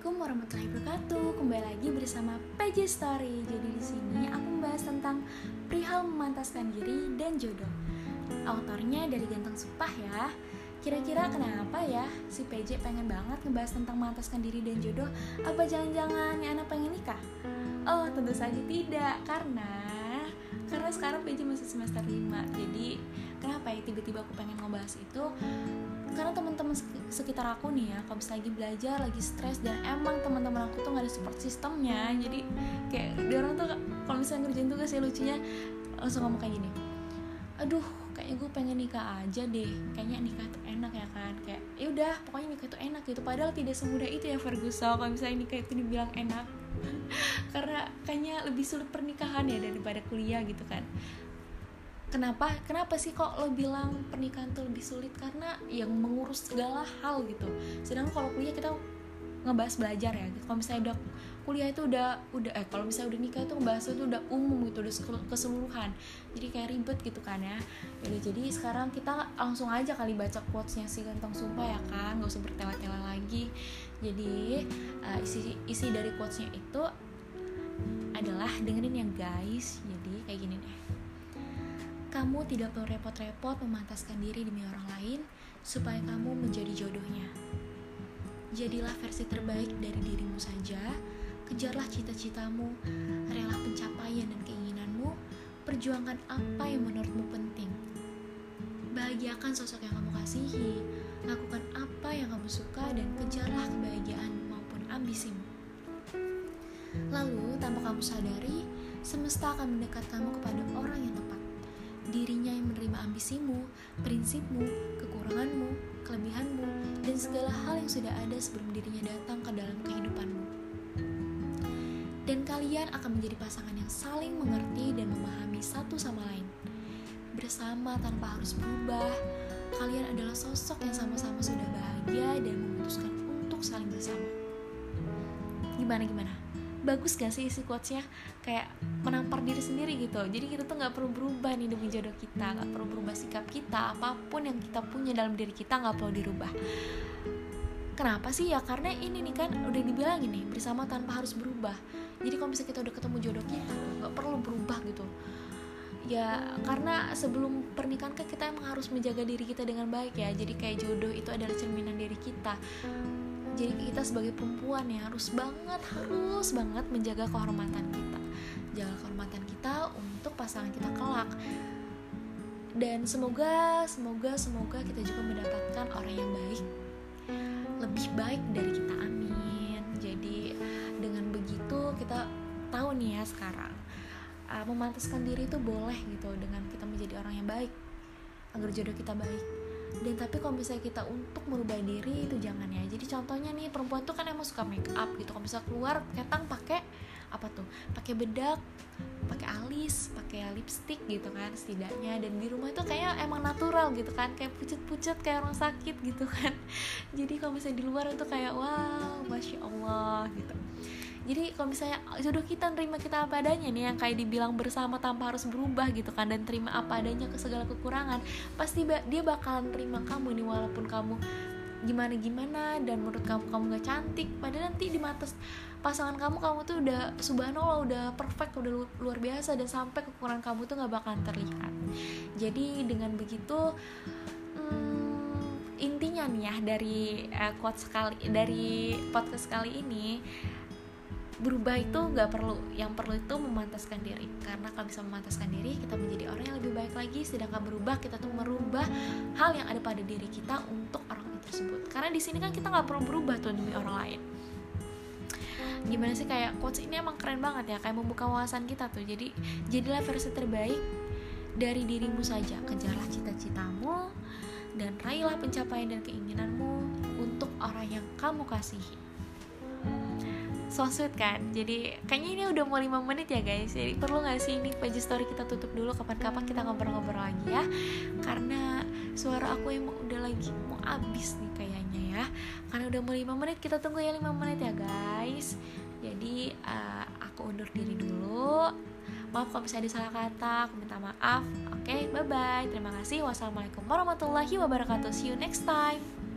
Assalamualaikum warahmatullahi wabarakatuh. Kembali lagi bersama PJ Story. Jadi di sini aku membahas tentang perihal memantaskan diri dan jodoh. Autornya dari Ganteng Supah ya. Kira-kira kenapa ya si PJ pengen banget ngebahas tentang memantaskan diri dan jodoh? Apa jangan-jangan anak pengen nikah? Oh, tentu saja tidak, karena karena sekarang PJ masih semester 5. Jadi, kenapa ya tiba-tiba aku pengen ngebahas itu? karena teman-teman sekitar aku nih ya kalau misalnya lagi belajar lagi stres dan emang teman-teman aku tuh gak ada support sistemnya jadi kayak dia orang tuh kalau misalnya ngerjain tugas ya lucunya langsung ngomong kayak gini aduh kayaknya gue pengen nikah aja deh kayaknya nikah tuh enak ya kan? Kayak ya udah pokoknya nikah tuh enak gitu. Padahal tidak semudah itu ya Ferguson kalau misalnya nikah itu dibilang enak. Karena kayaknya lebih sulit pernikahan ya daripada kuliah gitu kan kenapa kenapa sih kok lo bilang pernikahan tuh lebih sulit? Karena yang mengurus segala hal gitu. Sedangkan kalau kuliah kita ngebahas belajar ya. Kalau misalnya udah kuliah itu udah udah eh kalau misalnya udah nikah itu ngebahas itu udah umum gitu udah keseluruhan. Jadi kayak ribet gitu kan ya. Yaudah, jadi sekarang kita langsung aja kali baca quotesnya si ganteng sumpah ya kan. Gak usah bertele-tele lagi. Jadi uh, isi isi dari quotesnya itu adalah dengerin yang guys. Jadi kayak gini deh kamu tidak perlu repot-repot memantaskan diri demi orang lain supaya kamu menjadi jodohnya. Jadilah versi terbaik dari dirimu saja, kejarlah cita-citamu, rela pencapaian dan keinginanmu, perjuangkan apa yang menurutmu penting. Bahagiakan sosok yang kamu kasihi, lakukan apa yang kamu suka dan kejarlah kebahagiaan maupun ambisimu. Lalu, tanpa kamu sadari, semesta akan mendekat kamu kepada orang yang tepat dirinya yang menerima ambisimu, prinsipmu, kekuranganmu, kelebihanmu, dan segala hal yang sudah ada sebelum dirinya datang ke dalam kehidupanmu. Dan kalian akan menjadi pasangan yang saling mengerti dan memahami satu sama lain. Bersama tanpa harus berubah, kalian adalah sosok yang sama-sama sudah bahagia dan memutuskan untuk saling bersama. Gimana gimana? Bagus gak sih isi quotesnya? Kayak menampar diri sendiri gitu. Jadi kita tuh nggak perlu berubah nih demi jodoh kita. Nggak perlu berubah sikap kita. Apa pun yang kita punya dalam diri kita nggak perlu dirubah. Kenapa sih? Ya karena ini nih kan udah dibilang ini bersama tanpa harus berubah. Jadi kalau misalnya kita udah ketemu jodoh kita nggak perlu berubah gitu. Ya karena sebelum pernikahan kan kita emang harus menjaga diri kita dengan baik ya. Jadi kayak jodoh itu adalah cerminan diri kita jadi kita sebagai perempuan ya harus banget harus banget menjaga kehormatan kita. Jaga kehormatan kita untuk pasangan kita kelak. Dan semoga semoga semoga kita juga mendapatkan orang yang baik. Lebih baik dari kita amin. Jadi dengan begitu kita tahu nih ya sekarang uh, memantaskan diri itu boleh gitu dengan kita menjadi orang yang baik agar jodoh kita baik dan tapi kalau misalnya kita untuk merubah diri itu jangan ya. Jadi contohnya nih perempuan tuh kan emang suka make up gitu. Kalau misalnya keluar ketang pakai apa tuh? Pakai bedak pakai alis pakai lipstick gitu kan setidaknya. Dan di rumah itu kayak emang natural gitu kan. Kayak pucet-pucet kayak orang sakit gitu kan. Jadi kalau misalnya di luar itu kayak wow masya allah gitu jadi kalau misalnya jodoh kita nerima kita apa adanya nih yang kayak dibilang bersama tanpa harus berubah gitu kan dan terima apa adanya ke segala kekurangan pasti dia bakalan terima kamu nih walaupun kamu gimana gimana dan menurut kamu kamu gak cantik. Padahal nanti di mata pasangan kamu kamu tuh udah subhanallah udah perfect udah luar biasa dan sampai kekurangan kamu tuh nggak bakalan terlihat. Jadi dengan begitu hmm, intinya nih ya dari uh, quote sekali dari podcast kali ini berubah itu nggak perlu yang perlu itu memantaskan diri. Karena kalau bisa memantaskan diri kita menjadi orang yang lebih baik lagi. Sedangkan berubah kita tuh merubah hal yang ada pada diri kita untuk orang tersebut. Karena di sini kan kita nggak perlu berubah tuh demi orang lain. Gimana sih kayak quotes ini emang keren banget ya kayak membuka wawasan kita tuh. Jadi jadilah versi terbaik dari dirimu saja. Kejarlah cita-citamu dan raihlah pencapaian dan keinginanmu untuk orang yang kamu kasihi so sweet kan. Jadi kayaknya ini udah mau 5 menit ya guys. Jadi perlu gak sih ini page story kita tutup dulu? Kapan-kapan kita ngobrol-ngobrol lagi ya. Karena suara aku emang udah lagi mau habis nih kayaknya ya. Karena udah mau 5 menit kita tunggu ya 5 menit ya guys. Jadi uh, aku undur diri dulu. Maaf kalau misalnya ada salah kata aku minta maaf. Oke okay, bye bye terima kasih. Wassalamualaikum warahmatullahi wabarakatuh. See you next time